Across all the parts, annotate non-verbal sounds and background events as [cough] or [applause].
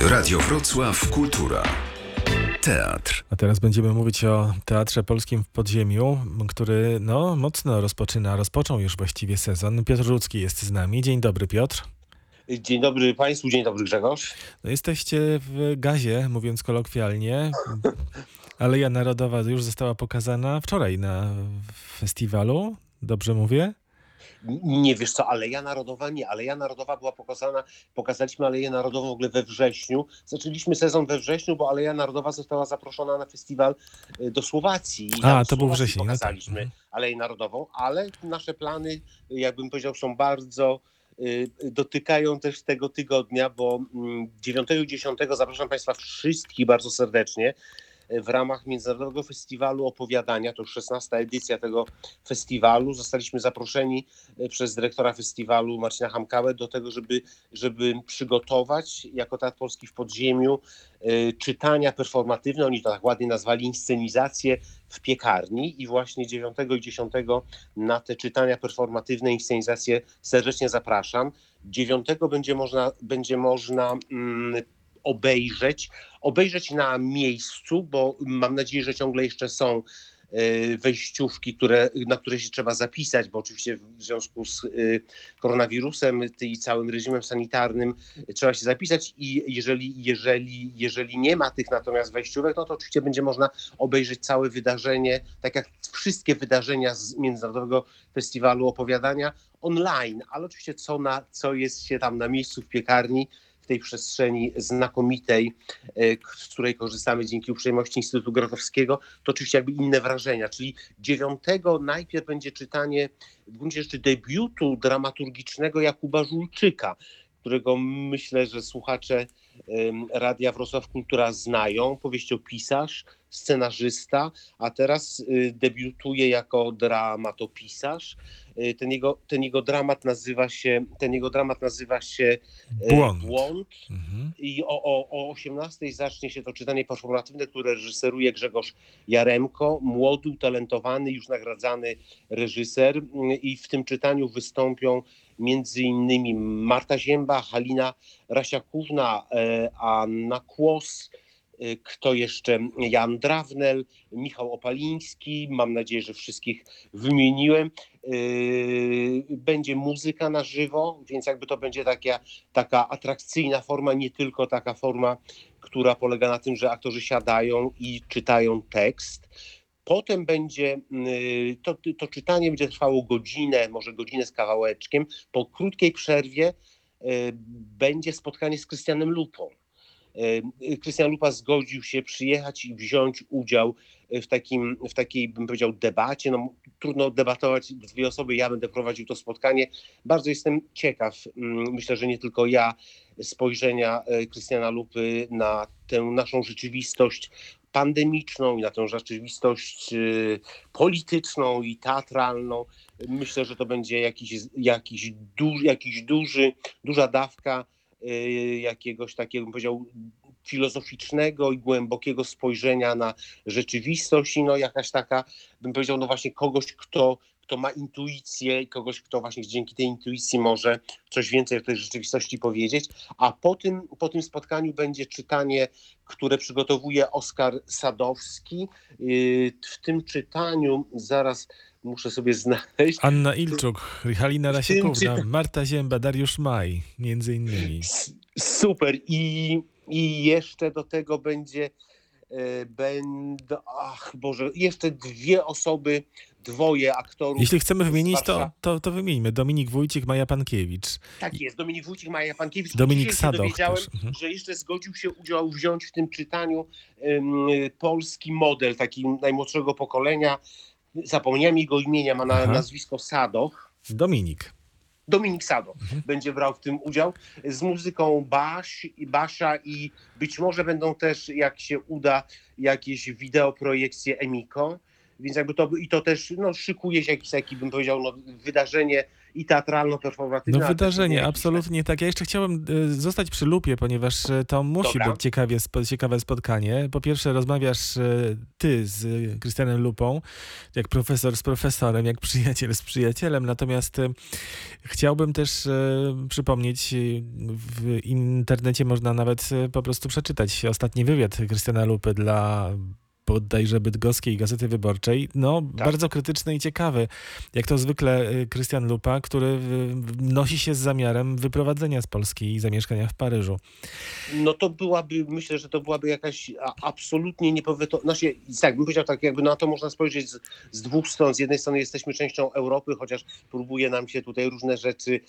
Radio Wrocław Kultura. Teatr. A teraz będziemy mówić o Teatrze Polskim w Podziemiu, który no, mocno rozpoczyna, rozpoczął już właściwie sezon. Piotr Rudzki jest z nami. Dzień dobry Piotr. Dzień dobry Państwu, dzień dobry Grzegorz. No, jesteście w gazie, mówiąc kolokwialnie. [laughs] Aleja Narodowa już została pokazana wczoraj na festiwalu. Dobrze mówię? Nie wiesz co, Aleja Narodowa nie. Aleja Narodowa była pokazana, pokazaliśmy Aleję Narodową w ogóle we wrześniu. Zaczęliśmy sezon we wrześniu, bo Aleja Narodowa została zaproszona na festiwal y, do Słowacji. I A, to był wrzesień, no tak. Pokazaliśmy Mhm. Aleję Narodową, ale nasze plany, jakbym powiedział, są bardzo y, dotykają też tego tygodnia, bo mm, 9 i 10 zapraszam Państwa wszystkich bardzo serdecznie w ramach Międzynarodowego Festiwalu Opowiadania, to już 16 edycja tego festiwalu. Zostaliśmy zaproszeni e, przez dyrektora festiwalu Marcina Hamkałę do tego, żeby, żeby przygotować jako Teatr Polski w Podziemiu e, czytania performatywne, oni to tak ładnie nazwali inscenizację w piekarni i właśnie 9 i 10 na te czytania performatywne, inscenizacje serdecznie zapraszam. 9 będzie można, będzie można mm, obejrzeć, obejrzeć na miejscu, bo mam nadzieję, że ciągle jeszcze są e, wejściówki, które, na które się trzeba zapisać, bo oczywiście w związku z e, koronawirusem i całym reżimem sanitarnym trzeba się zapisać i jeżeli, jeżeli, jeżeli nie ma tych natomiast wejściówek, no to oczywiście będzie można obejrzeć całe wydarzenie, tak jak wszystkie wydarzenia z Międzynarodowego Festiwalu Opowiadania online, ale oczywiście co, na, co jest się tam na miejscu w piekarni, tej przestrzeni znakomitej, e, z której korzystamy dzięki uprzejmości Instytutu Grotowskiego, to oczywiście jakby inne wrażenia. Czyli dziewiątego najpierw będzie czytanie w gruncie rzeczy debiutu dramaturgicznego Jakuba Żulczyka, którego myślę, że słuchacze Radia Wrocław Kultura znają. Powieściopisarz, scenarzysta, a teraz y, debiutuje jako dramatopisarz. Y, Ten jego, ten jego dramat nazywa się, ten jego dramat nazywa się e, Błąd. Błąd. Mhm. I o, o, o 18 zacznie się to czytanie performatywne, które reżyseruje Grzegorz Jaremko, młody, utalentowany, już nagradzany reżyser. Mm, I w tym czytaniu wystąpią między innymi Marta Zięba, Halina Rasiakówna, e, Anna Kłos, kto jeszcze? Jan Drawnel, Michał Opaliński. Mam nadzieję, że wszystkich wymieniłem. Yy, Będzie muzyka na żywo, więc jakby to będzie taka, taka atrakcyjna forma, nie tylko taka forma, która polega na tym, że aktorzy siadają i czytają tekst. Potem będzie yy, to, to czytanie będzie trwało godzinę, może godzinę z kawałeczkiem. Po krótkiej przerwie yy, będzie spotkanie z Krystianem Lupą. Yy, Krystian Lupa zgodził się przyjechać i wziąć udział w, takim, w takiej, bym powiedział, debacie. No, trudno debatować dwie osoby, ja będę prowadził to spotkanie. Bardzo jestem ciekaw, mm, myślę, że nie tylko ja, spojrzenia e, Krystiana Lupy na tę naszą rzeczywistość pandemiczną i na tę rzeczywistość e, polityczną i teatralną. Myślę, że to będzie jakiś, jakiś, duży, jakiś duży, duża dawka e, jakiegoś takiego, bym powiedział, filozoficznego i głębokiego spojrzenia na rzeczywistość i no jakaś taka, bym powiedział, no właśnie kogoś, kto, kto ma intuicję i kogoś, kto właśnie dzięki tej intuicji może coś więcej o tej rzeczywistości powiedzieć. A po tym, po tym spotkaniu będzie czytanie, które przygotowuje Oskar Sadowski. Yy, W tym czytaniu zaraz muszę sobie znaleźć. Anna Ilczuk, Halina Rasiakówna, czyta- Marta Zięba, Dariusz Maj, między innymi. S- Super. I, I jeszcze do tego będzie e, będą, ach Boże, jeszcze dwie osoby, dwoje aktorów. Jeśli chcemy wymienić, to, to, to wymieńmy. Dominik Wójcik, Maja Pankiewicz. Tak jest, Dominik Wójcik, Maja Pankiewicz. Dominik Dzisiaj Sadoch dowiedziałem, też, mhm. że jeszcze zgodził się udział wziąć w tym czytaniu em, polski model, taki najmłodszego pokolenia. Zapomniałem jego imienia, ma na, nazwisko Sadoch. Dominik. Dominik Sado Mhm. będzie brał w tym udział z muzyką Baś i Basza i być może będą też, jak się uda, jakieś wideoprojekcje Emiko. Więc jakby to i to też no, szykuje się jakieś takie, bym powiedział, no, wydarzenie i teatralno-performatywne. No wydarzenie, absolutnie tak. Ja jeszcze chciałem y, zostać przy lupie, ponieważ y, to musi Dobra. być ciekawie, ciekawe spotkanie. Po pierwsze rozmawiasz y, ty z Krystianem Lupą, jak profesor z profesorem, jak przyjaciel z przyjacielem, natomiast chciałbym też przypomnieć, w internecie można nawet po prostu przeczytać ostatni wywiad Krystiana Lupy dla bodajże Bydgoskiej Gazety Wyborczej. No, Tak. bardzo krytyczny i ciekawy. Jak to zwykle y, Krystian Lupa, który y, nosi się z zamiarem wyprowadzenia z Polski i zamieszkania w Paryżu. No to byłaby, myślę, że to byłaby jakaś absolutnie niepowetowana. Znaczy, tak, bym powiedział tak, jakby na to można spojrzeć z, z dwóch stron. Z jednej strony jesteśmy częścią Europy, chociaż próbuje nam się tutaj różne rzeczy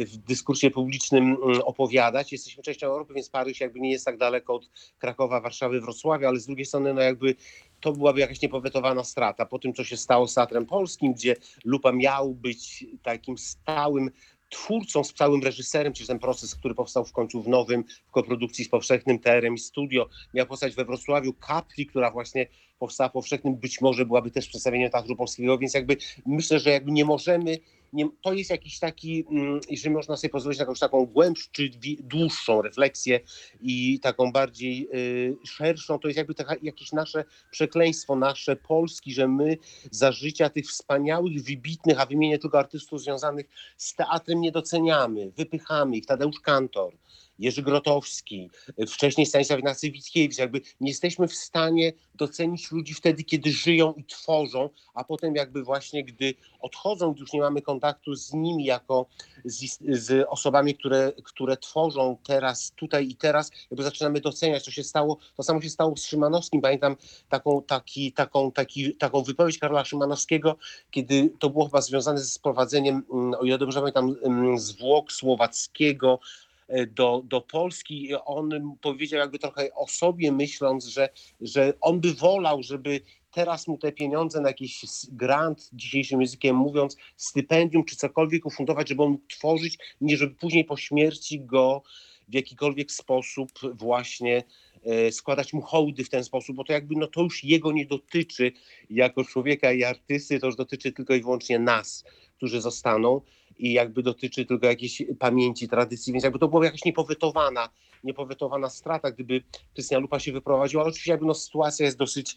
y, w dyskursie publicznym mm, opowiadać. Jesteśmy częścią Europy, więc Paryż jakby nie jest tak daleko od Krakowa, Warszawy, Wrocławia, ale z drugiej strony no jakby to byłaby jakaś niepowetowana strata. Po tym, co się stało z Teatrem Polskim, gdzie Lupa miał być takim stałym twórcą, stałym reżyserem, czyli ten proces, który powstał w końcu w nowym, w koprodukcji z Powszechnym TRM i Studio, miał powstać we Wrocławiu Kapli, która właśnie powstała Powszechnym, być może byłaby też przedstawieniem Teatru Polskiego, więc jakby myślę, że jakby nie możemy, nie, to jest jakiś taki, mm, jeżeli można sobie pozwolić na jakąś taką głębszą, dłuższą refleksję i taką bardziej y, szerszą, to jest jakby taka, jakieś nasze przekleństwo, nasze Polski, że my za życia tych wspaniałych, wybitnych, a wymienię tylko artystów związanych z teatrem nie doceniamy, wypychamy ich, Tadeusz Kantor, Jerzy Grotowski, wcześniej Stanisław Ignacy Witkiewicz, jakby nie jesteśmy w stanie docenić ludzi wtedy, kiedy żyją i tworzą, a potem jakby właśnie, gdy odchodzą, gdy już nie mamy kontaktu z nimi jako z, z osobami, które, które tworzą teraz, tutaj i teraz, jakby zaczynamy doceniać, co się stało. To samo się stało z Szymanowskim. Pamiętam taką, taki, taką, taki, taką wypowiedź Karola Szymanowskiego, kiedy to było chyba związane ze sprowadzeniem, mm, o ile dobrze pamiętam, mm, zwłok słowackiego e, do, do Polski. On powiedział jakby trochę o sobie, myśląc, że, że on by wolał, żeby teraz mu te pieniądze na jakiś grant, dzisiejszym językiem mówiąc, stypendium czy cokolwiek ufundować, żeby on mógł tworzyć, nie żeby później po śmierci go w jakikolwiek sposób właśnie e, składać mu hołdy w ten sposób, bo to jakby no to już jego nie dotyczy jako człowieka i artysty, to już dotyczy tylko i wyłącznie nas, którzy zostaną i jakby dotyczy tylko jakiejś pamięci, tradycji, więc jakby to była jakaś niepowetowana, niepowetowana strata, gdyby Krystian Lupa się wyprowadził, ale oczywiście jakby no sytuacja jest dosyć,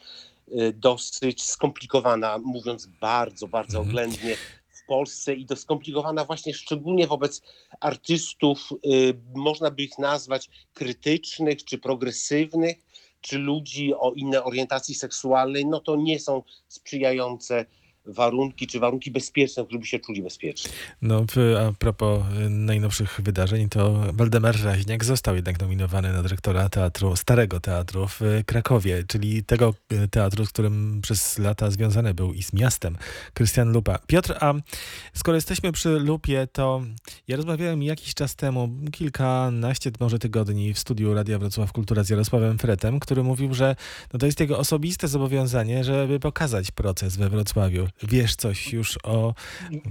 e, dosyć skomplikowana, mówiąc bardzo, bardzo Mhm. oględnie w Polsce i to skomplikowana właśnie szczególnie wobec artystów, y, można by ich nazwać krytycznych czy progresywnych, czy ludzi o innej orientacji seksualnej, no to nie są sprzyjające warunki, czy warunki bezpieczne, żeby się czuli bezpiecznie. No, a propos y, najnowszych wydarzeń, to Waldemar Raźniak został jednak nominowany na dyrektora teatru, Starego Teatru w y, Krakowie, czyli tego y, teatru, z którym przez lata związany był i z miastem Krystian Lupa. Piotr, a skoro jesteśmy przy Lupie, to ja rozmawiałem jakiś czas temu, kilkanaście może tygodni w studiu Radia Wrocław Kultura z Jarosławem Fretem, który mówił, że no to jest jego osobiste zobowiązanie, żeby pokazać proces we Wrocławiu. Wiesz coś już o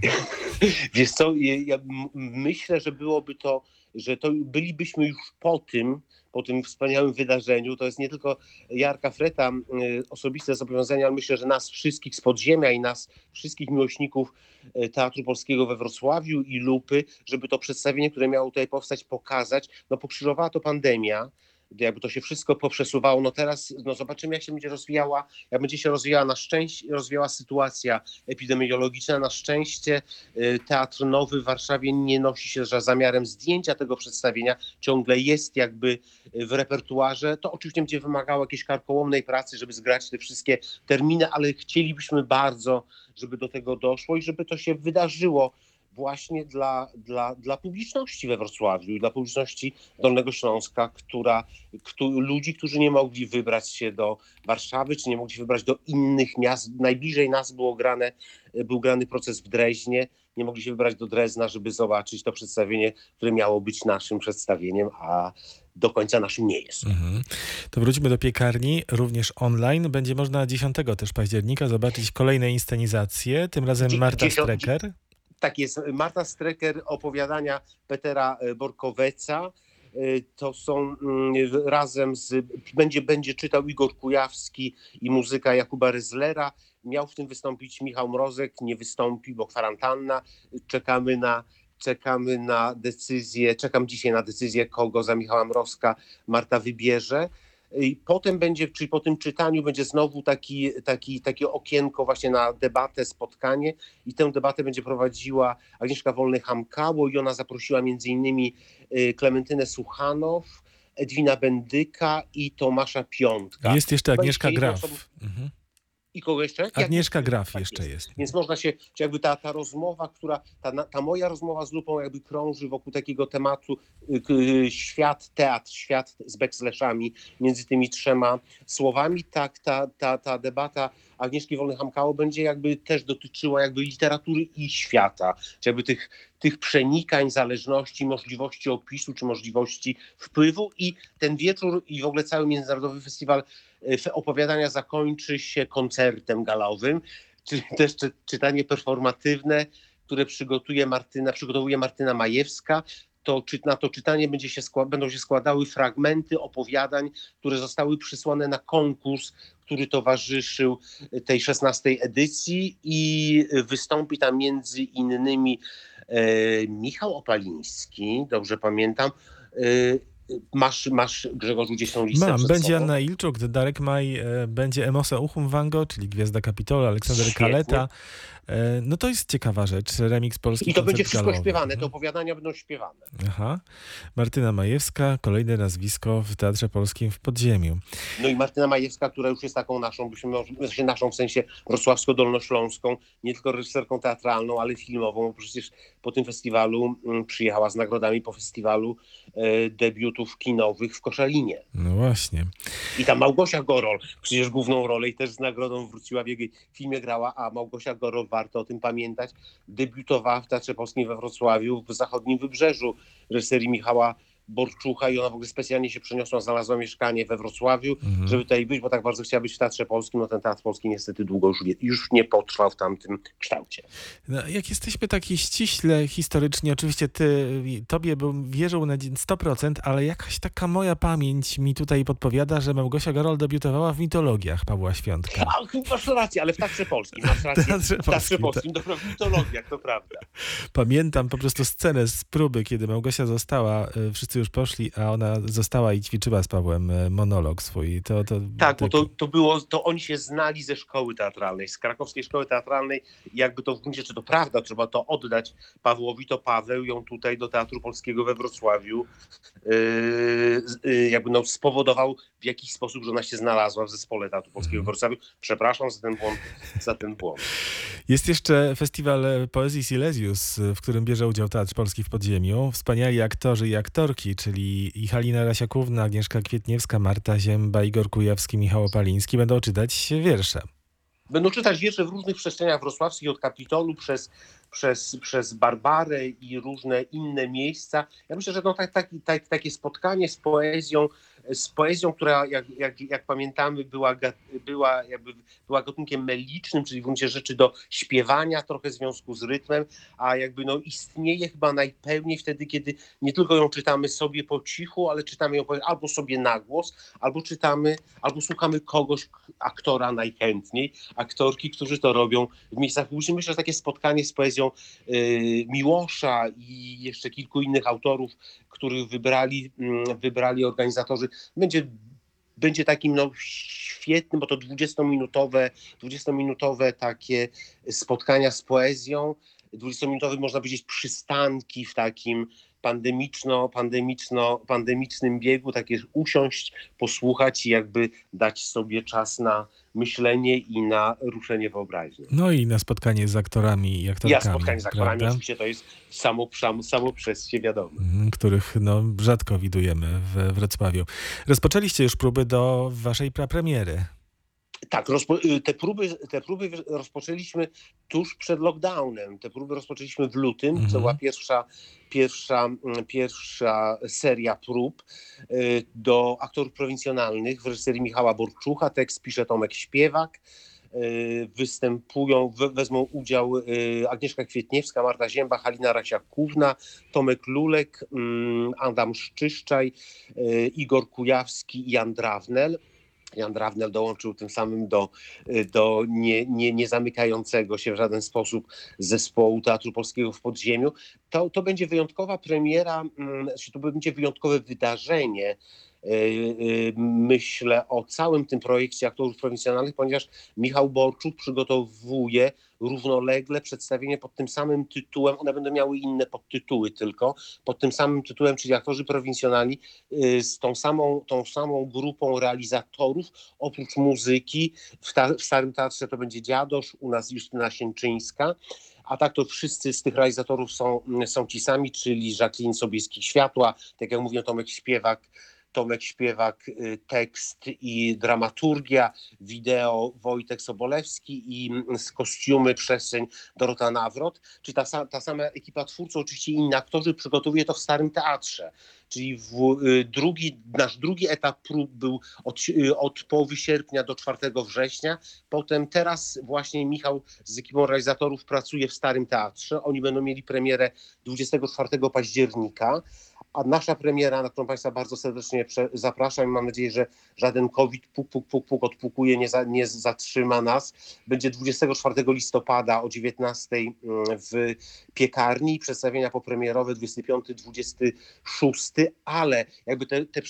[laughs] Wiesz co, ja, myślę, że byłoby to, że to bylibyśmy już po tym, po tym wspaniałym wydarzeniu. To jest nie tylko Jarka Freta y, osobiste zobowiązanie, ale myślę, że nas wszystkich z podziemia i nas wszystkich miłośników y, Teatru Polskiego we Wrocławiu i Lupy, żeby to przedstawienie, które miało tutaj powstać, pokazać. No pokrzyżowała to pandemia. Jakby to się wszystko poprzesuwało. No teraz no zobaczymy, jak się będzie rozwijała, jak będzie się rozwijała na szczęście, rozwijała sytuacja epidemiologiczna. Na szczęście y, Teatr Nowy w Warszawie nie nosi się za zamiarem zdjęcia tego przedstawienia, ciągle jest jakby y, w repertuarze. To oczywiście będzie wymagało jakiejś karkołomnej pracy, żeby zgrać te wszystkie terminy, ale chcielibyśmy bardzo, żeby do tego doszło i żeby to się wydarzyło właśnie dla, dla, dla publiczności we Wrocławiu i dla publiczności Dolnego Śląska, która, któ, ludzi, którzy nie mogli wybrać się do Warszawy, czy nie mogli się wybrać do innych miast. Najbliżej nas było grane, był grany proces w Dreźnie, nie mogli się wybrać do Drezna, żeby zobaczyć to przedstawienie, które miało być naszym przedstawieniem, a do końca naszym nie jest. Mhm. To wróćmy do piekarni, również online. Będzie można 10 też października zobaczyć kolejne inscenizacje, tym razem Marta Strecker. Tak jest. Marta Strecker, opowiadania Petera e, Borkoweca. Y, To są mm, razem z, będzie, będzie czytał Igor Kujawski i muzyka Jakuba Ryzlera. Miał w tym wystąpić Michał Mrozek, nie wystąpi, bo kwarantanna. Czekamy na, czekamy na decyzję, czekam dzisiaj na decyzję, kogo za Michała Mrozka Marta wybierze. I potem będzie, czyli po tym czytaniu będzie znowu taki, taki, takie okienko właśnie na debatę, spotkanie i tę debatę będzie prowadziła Agnieszka Wolny-Hamkało i ona zaprosiła między innymi y, Klementynę Suchanow, Edwina Bendyka i Tomasza Piątka. Jest jeszcze Agnieszka 21 Graf. osób. Mhm. I kogo jeszcze? Agnieszka Graf tak jeszcze jest. Więc można się, czy jakby ta, ta rozmowa, która, ta, ta moja rozmowa z Lupą jakby krąży wokół takiego tematu y, y, świat, teatr, świat z backslashami między tymi trzema słowami, tak ta, ta, ta debata Agnieszki Wolny-Hamkało będzie jakby też dotyczyła jakby literatury i świata, czy jakby tych, tych przenikań, zależności, możliwości opisu, czy możliwości wpływu i ten wieczór i w ogóle cały Międzynarodowy Festiwal opowiadania zakończy się koncertem galowym, czyli [laughs] też czy, czytanie performatywne, które przygotuje Martyna, przygotowuje Martyna Majewska. To, czy, na to czytanie będzie się będą się składały fragmenty opowiadań, które zostały przysłane na konkurs, który towarzyszył tej 16 edycji i wystąpi tam między innymi e, Michał Opaliński, dobrze pamiętam. E, masz, masz Grzegorzu gdzieś tą listę Mam, będzie sobą? Anna Ilczuk, Darek Maj, e, będzie Emosa Uchum Wango, czyli Gwiazda Kapitola, Aleksander Świetnie. Kaleta. E, No to jest ciekawa rzecz, remix polski I to będzie wszystko galowy. śpiewane, te Mhm. opowiadania będą śpiewane. Aha. Martyna Majewska, kolejne nazwisko w Teatrze Polskim w Podziemiu. No i Martyna Majewska, która już jest taką naszą, byśmy sensie naszą w sensie wrocławsko-dolnośląską, nie tylko reżyserką teatralną, ale filmową, bo przecież po tym festiwalu mm, przyjechała z nagrodami po festiwalu e, debiutów kinowych w Koszalinie. No właśnie. I ta Małgosia Gorol, przecież główną rolę i też z nagrodą wróciła w jego filmie grała, a Małgosia Gorol, warto o tym pamiętać, debiutowała w Teatrze Polskim we Wrocławiu w zachodnim wybrzeżu reżyserii Michała Borczucha i ona w ogóle specjalnie się przeniosła, znalazła mieszkanie we Wrocławiu, Mhm. żeby tutaj być, bo tak bardzo chciała być w Teatrze Polskim, no ten Teatr Polski niestety długo już, nie- już nie potrwał w tamtym kształcie. No, jak jesteśmy taki ściśle historycznie, oczywiście ty, tobie bym wierzył na 100%, ale jakaś taka moja pamięć mi tutaj podpowiada, że Małgosia Garol debiutowała w mitologiach Pawła Świątka. A, masz rację, ale w Teatrze Polskim, masz rację. [laughs] Teatrze W Teatrze Polskim, dobra, w mitologiach, to prawda. Pamiętam po prostu scenę z próby, kiedy Małgosia została, y, wszyscy już poszli, a ona została i ćwiczyła z Pawłem y, monolog swój. To, to, Tak, bo to, taki- to było, to oni się znali ze szkoły teatralnej, z krakowskiej szkoły teatralnej. Jakby to w gruncie, czy to prawda, trzeba to oddać Pawłowi, to Paweł ją tutaj do Teatru Polskiego we Wrocławiu yy, yy, jakby no spowodował w jakiś sposób, że ona się znalazła w zespole Teatru Polskiego we Wrocławiu. Przepraszam za ten błąd, za ten błąd. Jest jeszcze festiwal Poezji Silesius, w którym bierze udział Teatr Polski w Podziemiu. Wspaniali aktorzy i aktorki, czyli Halina Rasiakówna, Agnieszka Kwietniewska, Marta Zięba, Igor Kujawski, Michał Opaliński będą czytać wiersze. Będą czytać wiersze w różnych przestrzeniach wrocławskich, od Kapitolu przez, przez, przez Barbarę i różne inne miejsca. Ja myślę, że no, tak, tak, tak, takie spotkanie z poezją, z poezją, która jak, jak, jak pamiętamy była, była, jakby, była gatunkiem melicznym, czyli w gruncie rzeczy do śpiewania, trochę w związku z rytmem, a jakby no, istnieje chyba najpełniej wtedy, kiedy nie tylko ją czytamy sobie po cichu, ale czytamy ją albo sobie na głos, albo czytamy, albo słuchamy kogoś, aktora najchętniej, aktorki, którzy to robią w miejscach publicznych. Myślę, że takie spotkanie z poezją y, Miłosza i jeszcze kilku innych autorów, których wybrali, mm, wybrali organizatorzy, będzie, będzie takim no, świetnym, bo to 20-minutowe, 20-minutowe takie spotkania z poezją. 20-minutowe można powiedzieć przystanki w takim pandemiczno, pandemiczno, pandemicznym biegu, takie usiąść, posłuchać i jakby dać sobie czas na myślenie i na ruszenie wyobraźni. No i na spotkanie z aktorami i aktorkami. Ja spotkanie z aktorami, prawda? oczywiście to jest samo, samo, samo przez się wiadomo. Mhm, których no, rzadko widujemy w Wrocławiu. Rozpoczęliście już próby do waszej prapremiery. Tak, y, te, próby, te próby rozpoczęliśmy tuż przed lockdownem. Te próby rozpoczęliśmy w lutym. Mhm. To była pierwsza, pierwsza, mm, pierwsza seria prób y, do aktorów prowincjonalnych w reżyserii Michała Borczucha. Tekst pisze Tomek Śpiewak. występują, wezmą udział Agnieszka Kwietniewska, Marta Zięba, Halina Rasiakówna, Tomek Lulek, mm, Adam Szczyszczaj, Igor Kujawski i Jan Drawnel. Jan Drawnel dołączył tym samym do, do nie, nie, nie zamykającego się w żaden sposób zespołu Teatru Polskiego w Podziemiu. To, to będzie wyjątkowa premiera, mm, znaczy to będzie wyjątkowe wydarzenie, y, y, myślę o całym tym projekcie aktorów prowincjonalnych, ponieważ Michał Borczuk przygotowuje równolegle przedstawienie pod tym samym tytułem, one będą miały inne podtytuły tylko, pod tym samym tytułem, czyli aktorzy prowincjonalni y, z tą samą, tą samą grupą realizatorów, oprócz muzyki, w, ta, w Starym Teatrze to będzie Dziadosz, u nas Justyna Sienczyńska, a tak to wszyscy z tych realizatorów są, są ci sami, czyli Jacqueline Sobieski-Światła, tak jak mówię Tomek Śpiewak, Tomek Śpiewak, y, tekst i dramaturgia, wideo Wojtek Sobolewski i mm, z kostiumy przestrzeń Dorota Nawrot, czy ta, ta sama ekipa twórców, oczywiście inni aktorzy, przygotowuje to w Starym Teatrze. Czyli w, y, drugi, nasz drugi etap prób był od, y, od połowy sierpnia do 4 września. Potem teraz właśnie Michał z ekipą realizatorów pracuje w Starym Teatrze. Oni będą mieli premierę 24 października. A nasza premiera, na którą Państwa bardzo serdecznie zapraszam i mam nadzieję, że żaden COVID puk, puk, puk, puk odpukuje, nie, za, nie zatrzyma nas, będzie 24 listopada o 19 mm, w piekarni. Przedstawienia popremierowe 25-26, ale jakby te, te,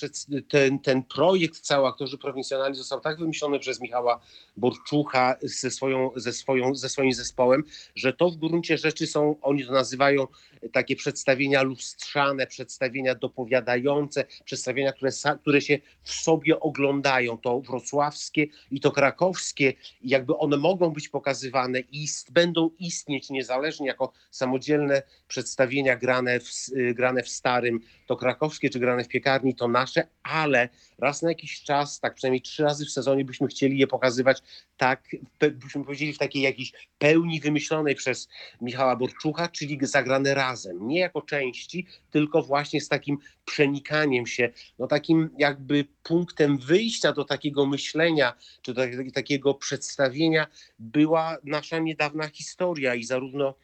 ten, ten projekt cały aktorzy profesjonalni został tak wymyślony przez Michała Borczucha ze, swoją, ze, swoją, ze swoim zespołem, że to w gruncie rzeczy są, oni to nazywają takie przedstawienia lustrzane, przedstawienia dopowiadające, przedstawienia, które, które się w sobie oglądają. To wrocławskie i to krakowskie, jakby one mogą być pokazywane i będą istnieć niezależnie jako samodzielne przedstawienia grane w, grane w starym, to krakowskie czy grane w piekarni, to nasze, ale raz na jakiś czas, tak przynajmniej trzy razy w sezonie byśmy chcieli je pokazywać tak, byśmy powiedzieli w takiej jakiejś pełni wymyślonej przez Michała Borczucha, czyli zagrane razem, nie jako części, tylko właśnie z takim przenikaniem się, no takim jakby punktem wyjścia do takiego myślenia, czy do takiego przedstawienia była nasza niedawna historia i zarówno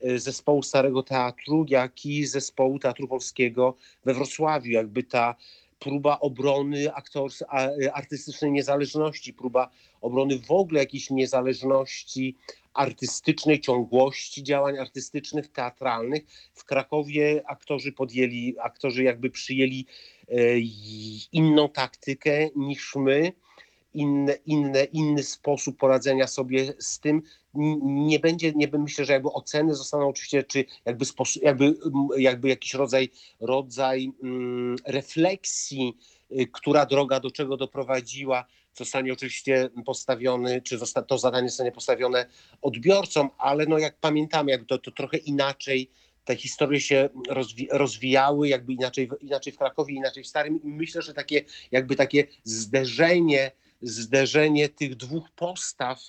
e, zespołu Starego Teatru, jak i zespołu Teatru Polskiego we Wrocławiu, jakby ta próba obrony aktors, artystycznej niezależności, próba obrony w ogóle jakiejś niezależności artystycznej, ciągłości działań artystycznych, teatralnych. W Krakowie aktorzy podjęli, aktorzy jakby przyjęli e, inną taktykę niż my inne, inne, inny sposób poradzenia sobie z tym. Nie będzie, nie myślę, że jakby oceny zostaną oczywiście, czy jakby, sposób, jakby, jakby jakiś rodzaj, rodzaj mm, refleksji, y, która droga do czego doprowadziła, zostanie oczywiście postawiony, czy to zadanie zostanie postawione odbiorcom, ale no jak pamiętamy, jakby to, to trochę inaczej te historie się rozwi rozwijały, jakby inaczej, inaczej w Krakowie, inaczej w Starym i myślę, że takie jakby takie zderzenie zderzenie tych dwóch postaw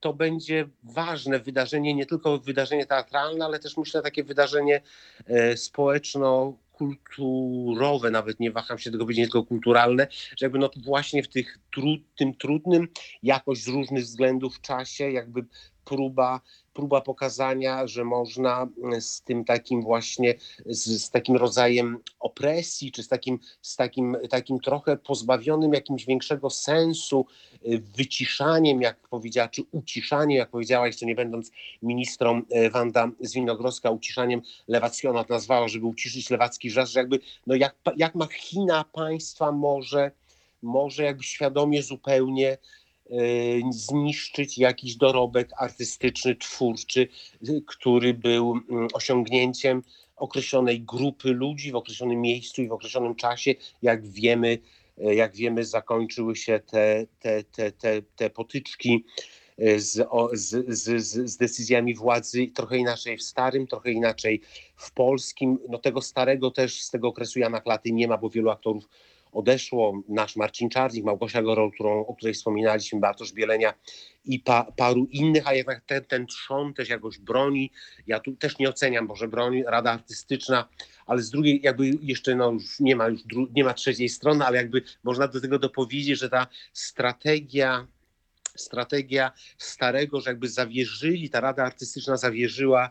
to będzie ważne wydarzenie, nie tylko wydarzenie teatralne, ale też myślę takie wydarzenie e, społeczno kulturowe, nawet nie waham się tego powiedzieć, tylko kulturalne, że jakby no właśnie w tych tru, tym trudnym, jakoś z różnych względów czasie, jakby próba próba pokazania, że można mm, z tym takim właśnie, z, z, takim rodzajem opresji, czy z takim, z takim, takim trochę pozbawionym jakimś większego sensu, y, wyciszaniem, jak powiedziała, czy uciszaniem, jak powiedziała, jeszcze nie będąc ministrą y, Wanda Zwinogrodzka, uciszaniem Lewackiego, ona to nazwała, żeby uciszyć lewacki żar, że jakby, no jak, jak machina państwa może, może jakby świadomie zupełnie zniszczyć jakiś dorobek artystyczny, twórczy, y, który był mm, osiągnięciem określonej grupy ludzi w określonym miejscu i w określonym czasie. Jak wiemy, y, jak wiemy zakończyły się te, te, te, te, te potyczki z, z, z, z, decyzjami władzy trochę inaczej w starym, trochę inaczej w polskim. No tego starego też z tego okresu Jana Klaty nie ma, bo wielu aktorów odeszło, nasz Marcin Czarnik, Małgosia Gorol, którą, o której wspominaliśmy, Bartosz Bielenia i pa, paru innych, a jednak ten, ten trzon też jakoś broni. Ja tu też nie oceniam, może broni Rada Artystyczna, ale z drugiej jakby jeszcze no, już nie ma już nie ma trzeciej strony, ale jakby można do tego dopowiedzieć, że ta strategia strategia starego, że jakby zawierzyli, ta Rada Artystyczna zawierzyła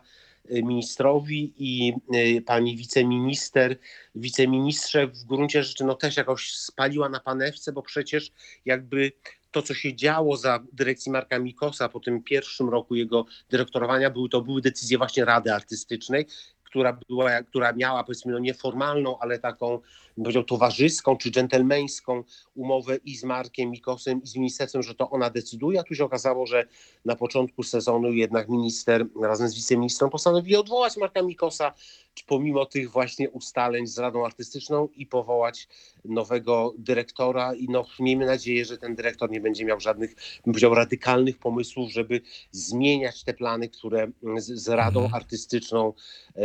ministrowi i y, pani wiceminister, wiceministrze w gruncie rzeczy no też jakoś spaliła na panewce, bo przecież jakby to, co się działo za dyrekcji Marka Mikosa po tym pierwszym roku jego dyrektorowania, były, to były decyzje właśnie Rady Artystycznej, która, była, która miała powiedzmy no nieformalną, ale taką bym powiedział towarzyską czy dżentelmeńską umowę i z Markiem Mikosem i z ministerstwem, że to ona decyduje, a tu się okazało, że na początku sezonu jednak minister razem z wiceministrem postanowili odwołać Marka Mikosa, pomimo tych właśnie ustaleń z Radą Artystyczną i powołać nowego dyrektora i no miejmy nadzieję, że ten dyrektor nie będzie miał żadnych, bym powiedział, radykalnych pomysłów, żeby zmieniać te plany, które z, z Radą Mhm. Artystyczną e,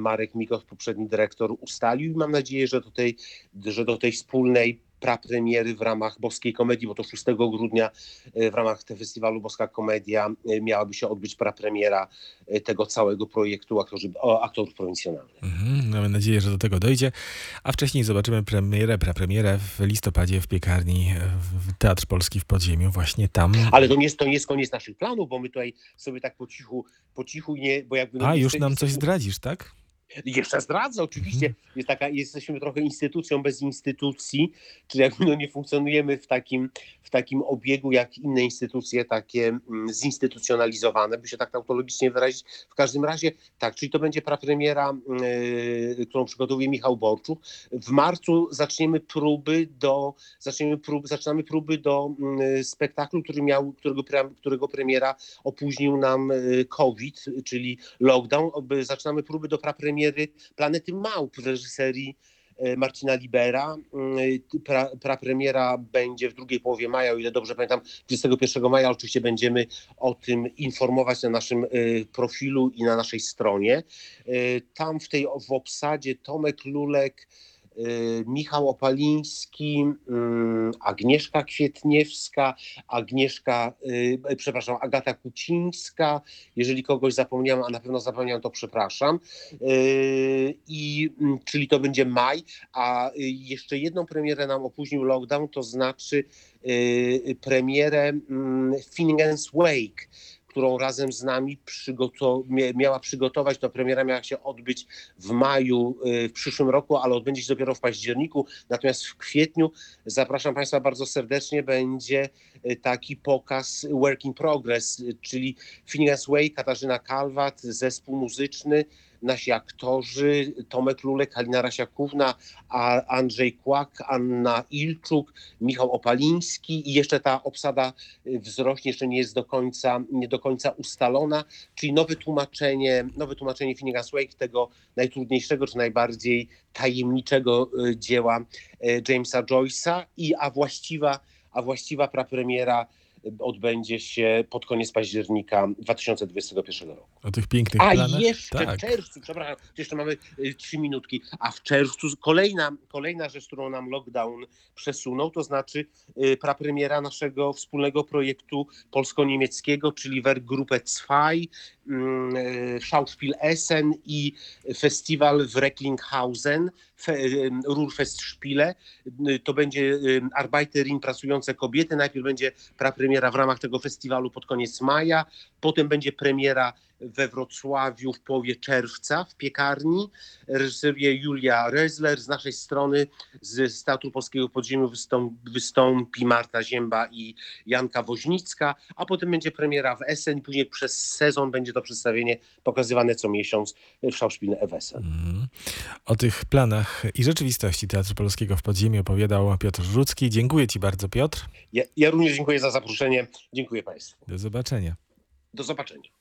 Marek Mikos, poprzedni dyrektor, ustalił i mam nadzieję, że do tej, że do tej wspólnej prapremiery w ramach Boskiej Komedii, bo to 6 grudnia e, w ramach tego festiwalu Boska Komedia e, miałaby się odbyć prapremiera e, tego całego projektu aktorzy, o, aktorów prowincjonalnych. Mhm, mamy nadzieję, że do tego dojdzie. A wcześniej zobaczymy premierę, prapremierę w listopadzie w piekarni w Teatr Polski w Podziemiu. Właśnie tam. Ale to nie, jest, to nie jest koniec naszych planów, bo my tutaj sobie tak po cichu, po cichu nie, bo jakby... no A, już jesteśmy- nam coś zdradzisz, tak? Jeszcze zdradzę, oczywiście. Mhm. Jest taka, jesteśmy trochę instytucją bez instytucji, czyli jakby no nie funkcjonujemy w takim, w takim obiegu jak inne instytucje takie mm, zinstytucjonalizowane, by się tak tautologicznie wyrazić. W każdym razie tak, czyli to będzie prapremiera, yy, którą przygotowuje Michał Borczuk. W marcu zaczniemy próby do, zaczniemy próby, zaczynamy próby do mm, spektaklu, który miał, którego, pre- którego premiera opóźnił nam yy, COVID, czyli lockdown. Zaczynamy próby do prapremiery Planety Małp w reżyserii e, Marcina Libera. Mm, Pra, prapremiera będzie w drugiej połowie maja, o ile dobrze pamiętam, 21 maja. Oczywiście będziemy o tym informować na naszym e, profilu i na naszej stronie. E, Tam w tej w obsadzie Tomek Lulek, e, Michał Opaliński, mm, Agnieszka Kwietniewska, Agnieszka, e, przepraszam, Agata Kucińska. Jeżeli kogoś zapomniałem, a na pewno zapomniałem, to przepraszam. I mm, czyli to będzie maj, a y, jeszcze jedną premierę nam opóźnił lockdown, to znaczy premierę mm, Finnegan's Wake, którą razem z nami miała przygotować. To premiera miała się odbyć w maju yy, w przyszłym roku, ale odbędzie się dopiero w październiku. Natomiast w kwietniu zapraszam Państwa bardzo serdecznie. Będzie yy, taki pokaz Work in Progress, yy, czyli Finnegan's Wake, Katarzyna Kalwat, zespół muzyczny, nasi aktorzy, Tomek Lulek, Halina Rasiakówna, Andrzej Kłak, Anna Ilczuk, Michał Opaliński i jeszcze ta obsada y, wzrośnie, jeszcze nie jest do końca, nie do końca ustalona, czyli nowe tłumaczenie, nowe tłumaczenie Finnegan's Wake, tego najtrudniejszego czy najbardziej tajemniczego y, dzieła y, Jamesa Joyce'a i a właściwa, a właściwa prapremiera y, odbędzie się pod koniec października 2021 roku. O tych pięknych A planach. jeszcze tak. w czerwcu, przepraszam, jeszcze mamy y, trzy minutki, a w czerwcu kolejna, kolejna rzecz, którą nam lockdown przesunął, to znaczy y, prapremiera naszego wspólnego projektu polsko-niemieckiego, czyli Werkgruppe 2, mm, y, Schauspiel Essen i festiwal w Recklinghausen, fe, Ruhrfestspiele. To będzie Arbeiterin Pracujące Kobiety. Najpierw będzie prapremiera w ramach tego festiwalu pod koniec maja, potem będzie premiera we Wrocławiu w połowie czerwca w piekarni. Reżyseruje Julia Rezler. Z naszej strony z Teatru Polskiego Podziemiu wystąpi, Marta Zięba i Janka Woźnicka, a potem będzie premiera w Essen. Później przez sezon będzie to przedstawienie pokazywane co miesiąc w Schauspiel Essen. Mhm. O tych planach i rzeczywistości Teatru Polskiego w Podziemiu opowiadał Piotr Żucki. Dziękuję Ci bardzo, Piotr. Ja, ja również dziękuję za zaproszenie. Dziękuję Państwu. Do zobaczenia. Do zobaczenia.